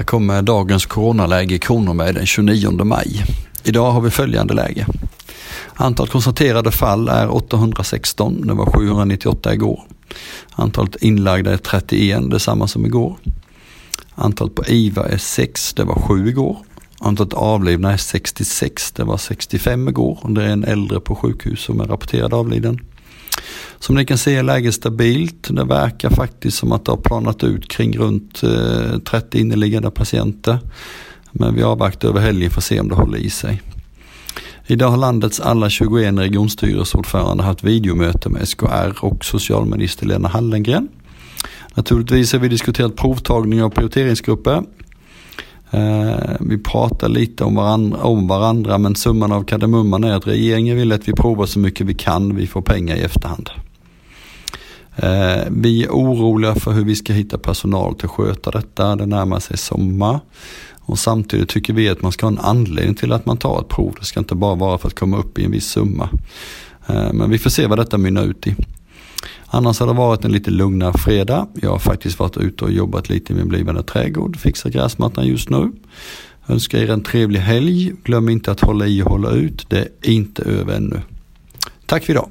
Här kommer dagens coronaläge i Kronoberg den 29 maj. Idag har vi följande läge. Antalet konstaterade fall är 816, det var 798 igår. Antalet inlagda är 31, detsamma som igår. Antalet på IVA är 6, det var 7 igår. Antalet avlidna är 66, det var 65 igår. Det är en äldre på sjukhus som är rapporterad avliden. Som ni kan se är läget stabilt. Det verkar faktiskt som att det har planat ut kring runt eh, 30 inneliggande patienter. Men vi avvaktar över helgen för att se om det håller i sig. Idag har landets alla 21 regionstyrelseordförande haft videomöte med SKR och socialminister Lena Hallengren. Naturligtvis har vi diskuterat provtagning av prioriteringsgrupper. Eh, vi pratar lite om varandra, om varandra men summan av kardemumman är att regeringen vill att vi provar så mycket vi kan, vi får pengar i efterhand. Eh, vi är oroliga för hur vi ska hitta personal till att sköta detta. Det närmar sig sommar. Och samtidigt tycker vi att man ska ha en anledning till att man tar ett prov. Det ska inte bara vara för att komma upp i en viss summa. Eh, men vi får se vad detta mynnar ut i. Annars har det varit en lite lugnare fredag. Jag har faktiskt varit ute och jobbat lite i min blivande trädgård. Fixar gräsmattan just nu. Önskar er en trevlig helg. Glöm inte att hålla i och hålla ut. Det är inte över ännu. Tack för idag.